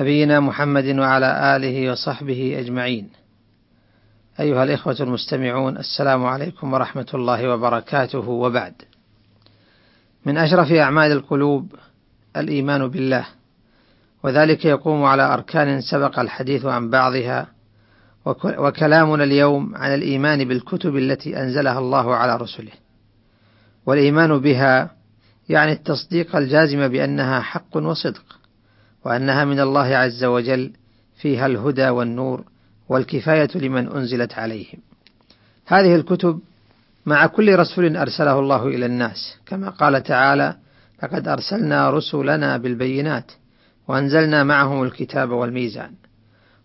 نبينا محمد وعلى آله وصحبه أجمعين. أيها الإخوة المستمعون السلام عليكم ورحمة الله وبركاته وبعد. من أشرف أعمال القلوب الإيمان بالله، وذلك يقوم على أركان سبق الحديث عن بعضها، وكلامنا اليوم عن الإيمان بالكتب التي أنزلها الله على رسله. والإيمان بها يعني التصديق الجازم بأنها حق وصدق، وأنها من الله عز وجل فيها الهدى والنور والكفاية لمن أنزلت عليهم. هذه الكتب مع كل رسول أرسله الله إلى الناس، كما قال تعالى: لقد أرسلنا رسلنا بالبينات وأنزلنا معهم الكتاب والميزان.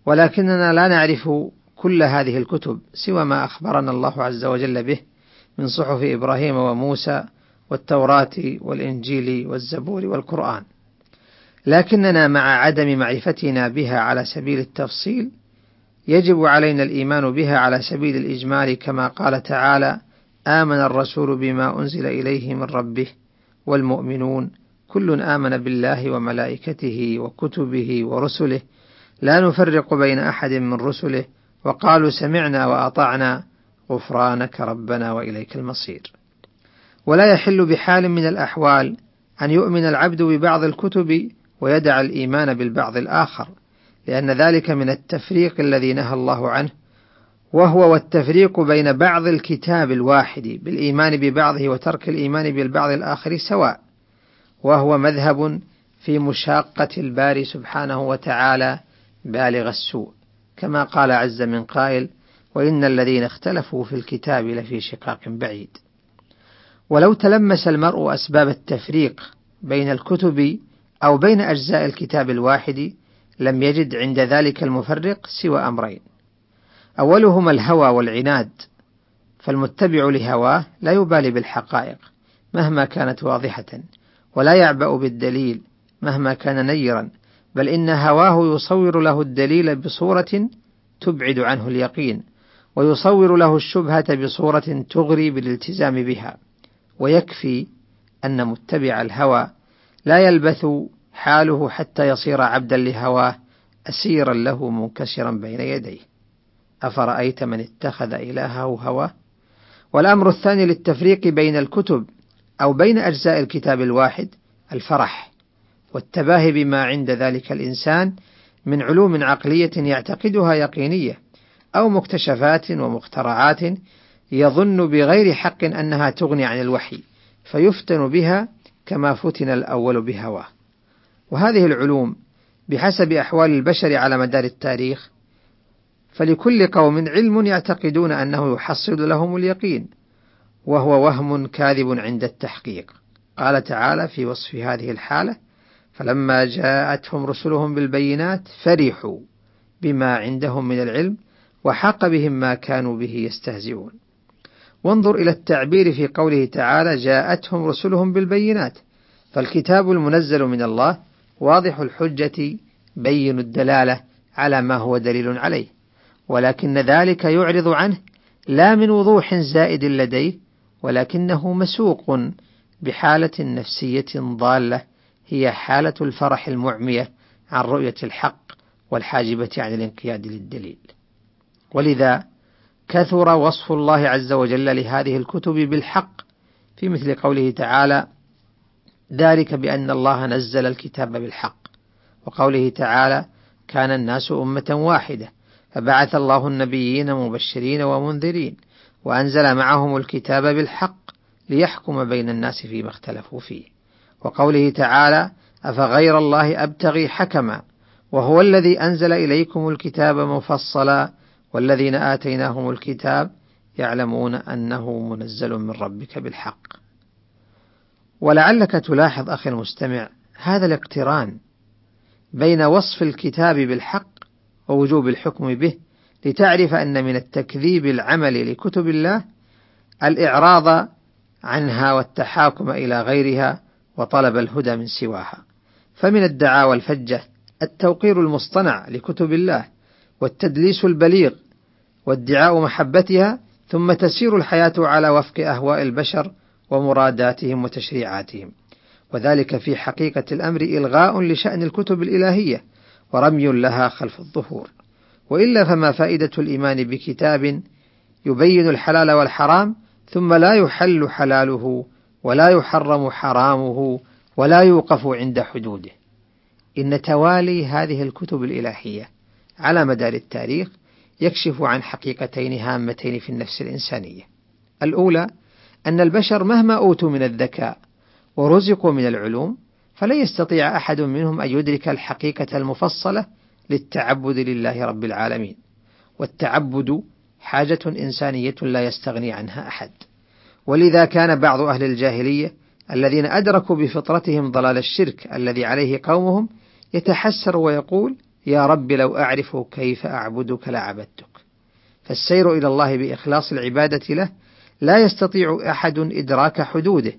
ولكننا لا نعرف كل هذه الكتب سوى ما أخبرنا الله عز وجل به من صحف إبراهيم وموسى والتوراة والإنجيل والزبور والقرآن. لكننا مع عدم معرفتنا بها على سبيل التفصيل يجب علينا الإيمان بها على سبيل الإجمال كما قال تعالى: آمن الرسول بما أنزل إليه من ربه والمؤمنون. كل آمن بالله وملائكته وكتبه ورسله. لا نفرق بين أحد من رسله. وقالوا سمعنا وأطعنا. غفرانك ربنا وإليك المصير. ولا يحل بحال من الأحوال أن يؤمن العبد ببعض الكتب ويدع الإيمان بالبعض الآخر، لأن ذلك من التفريق الذي نهى الله عنه، وهو والتفريق بين بعض الكتاب الواحد بالإيمان ببعضه وترك الإيمان بالبعض الآخر سواء، وهو مذهب في مشاقة الباري سبحانه وتعالى بالغ السوء، كما قال عز من قائل: وإن الذين اختلفوا في الكتاب لفي شقاق بعيد. ولو تلمس المرء أسباب التفريق بين الكتب أو بين أجزاء الكتاب الواحد لم يجد عند ذلك المفرق سوى أمرين. أولهما الهوى والعناد، فالمتبع لهواه لا يبالي بالحقائق مهما كانت واضحة، ولا يعبأ بالدليل مهما كان نيرا، بل إن هواه يصور له الدليل بصورة تبعد عنه اليقين، ويصور له الشبهة بصورة تغري بالالتزام بها، ويكفي أن متبع الهوى لا يلبث حاله حتى يصير عبدا لهواه أسيرا له منكسرا بين يديه. أفرأيت من اتخذ إلهه هواه؟ والأمر الثاني للتفريق بين الكتب أو بين أجزاء الكتاب الواحد الفرح والتباهي بما عند ذلك الإنسان من علوم عقلية يعتقدها يقينية أو مكتشفات ومخترعات يظن بغير حق أنها تغني عن الوحي فيفتن بها كما فتن الأول بهواه. وهذه العلوم بحسب أحوال البشر على مدار التاريخ فلكل قوم علم يعتقدون أنه يحصل لهم اليقين وهو وهم كاذب عند التحقيق. قال تعالى في وصف هذه الحالة: فلما جاءتهم رسلهم بالبينات فرحوا بما عندهم من العلم وحاق بهم ما كانوا به يستهزئون. وانظر إلى التعبير في قوله تعالى: جاءتهم رسلهم بالبينات، فالكتاب المنزل من الله واضح الحجة بين الدلالة على ما هو دليل عليه، ولكن ذلك يعرض عنه لا من وضوح زائد لديه، ولكنه مسوق بحالة نفسية ضالة هي حالة الفرح المعمية عن رؤية الحق والحاجبة عن الانقياد للدليل. ولذا كثر وصف الله عز وجل لهذه الكتب بالحق في مثل قوله تعالى: ذلك بأن الله نزل الكتاب بالحق، وقوله تعالى: كان الناس أمة واحدة، فبعث الله النبيين مبشرين ومنذرين، وأنزل معهم الكتاب بالحق ليحكم بين الناس فيما اختلفوا فيه. وقوله تعالى: أفغير الله أبتغي حكما، وهو الذي أنزل إليكم الكتاب مفصلا والذين آتيناهم الكتاب يعلمون أنه منزل من ربك بالحق. ولعلك تلاحظ أخي المستمع هذا الاقتران بين وصف الكتاب بالحق ووجوب الحكم به لتعرف أن من التكذيب العمل لكتب الله الإعراض عنها والتحاكم إلى غيرها وطلب الهدى من سواها فمن الدعاوى الفجة التوقير المصطنع لكتب الله والتدليس البليغ وادعاء محبتها ثم تسير الحياة على وفق أهواء البشر ومراداتهم وتشريعاتهم. وذلك في حقيقة الأمر إلغاء لشأن الكتب الإلهية ورمي لها خلف الظهور. وإلا فما فائدة الإيمان بكتاب يبين الحلال والحرام ثم لا يحل حلاله ولا يحرم حرامه ولا يوقف عند حدوده. إن توالي هذه الكتب الإلهية على مدار التاريخ يكشف عن حقيقتين هامتين في النفس الإنسانية. الأولى أن البشر مهما أوتوا من الذكاء ورزقوا من العلوم فلن يستطيع أحد منهم أن يدرك الحقيقة المفصلة للتعبد لله رب العالمين. والتعبد حاجة إنسانية لا يستغني عنها أحد. ولذا كان بعض أهل الجاهلية الذين أدركوا بفطرتهم ضلال الشرك الذي عليه قومهم يتحسر ويقول: يا رب لو أعرف كيف أعبدك لعبدتك. فالسير إلى الله بإخلاص العبادة له لا يستطيع أحد إدراك حدوده،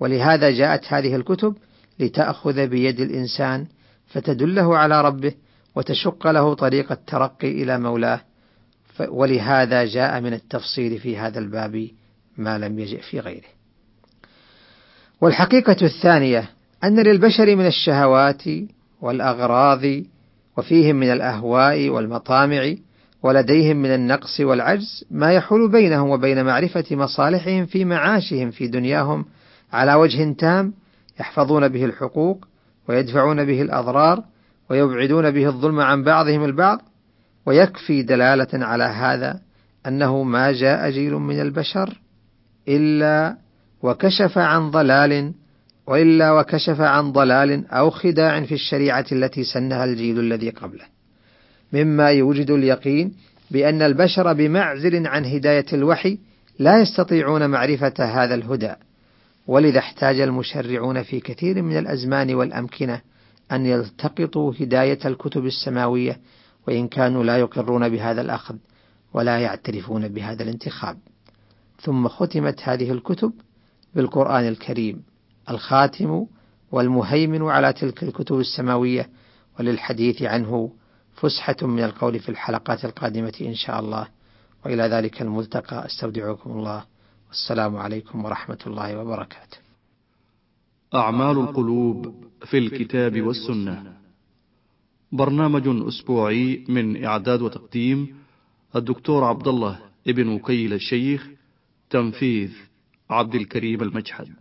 ولهذا جاءت هذه الكتب لتأخذ بيد الإنسان فتدله على ربه وتشق له طريق الترقي إلى مولاه، ولهذا جاء من التفصيل في هذا الباب ما لم يجئ في غيره. والحقيقة الثانية أن للبشر من الشهوات والأغراض وفيهم من الأهواء والمطامع ولديهم من النقص والعجز ما يحول بينهم وبين معرفة مصالحهم في معاشهم في دنياهم على وجه تام يحفظون به الحقوق ويدفعون به الأضرار ويبعدون به الظلم عن بعضهم البعض ويكفي دلالة على هذا أنه ما جاء جيل من البشر إلا وكشف عن ضلال وإلا وكشف عن ضلال أو خداع في الشريعة التي سنها الجيل الذي قبله. مما يوجد اليقين بأن البشر بمعزل عن هداية الوحي لا يستطيعون معرفة هذا الهدى ولذا احتاج المشرعون في كثير من الأزمان والأمكنة أن يلتقطوا هداية الكتب السماوية وإن كانوا لا يقرون بهذا الأخذ ولا يعترفون بهذا الانتخاب. ثم ختمت هذه الكتب بالقرآن الكريم. الخاتم والمهيمن على تلك الكتب السماوية وللحديث عنه فسحة من القول في الحلقات القادمة إن شاء الله. وإلى ذلك الملتقى. أستودعكم الله. والسلام عليكم ورحمة الله وبركاته. أعمال القلوب في الكتاب والسنة. برنامج أسبوعي من إعداد وتقديم الدكتور عبد الله ابن وكيل الشيخ تنفيذ عبد الكريم المجحد.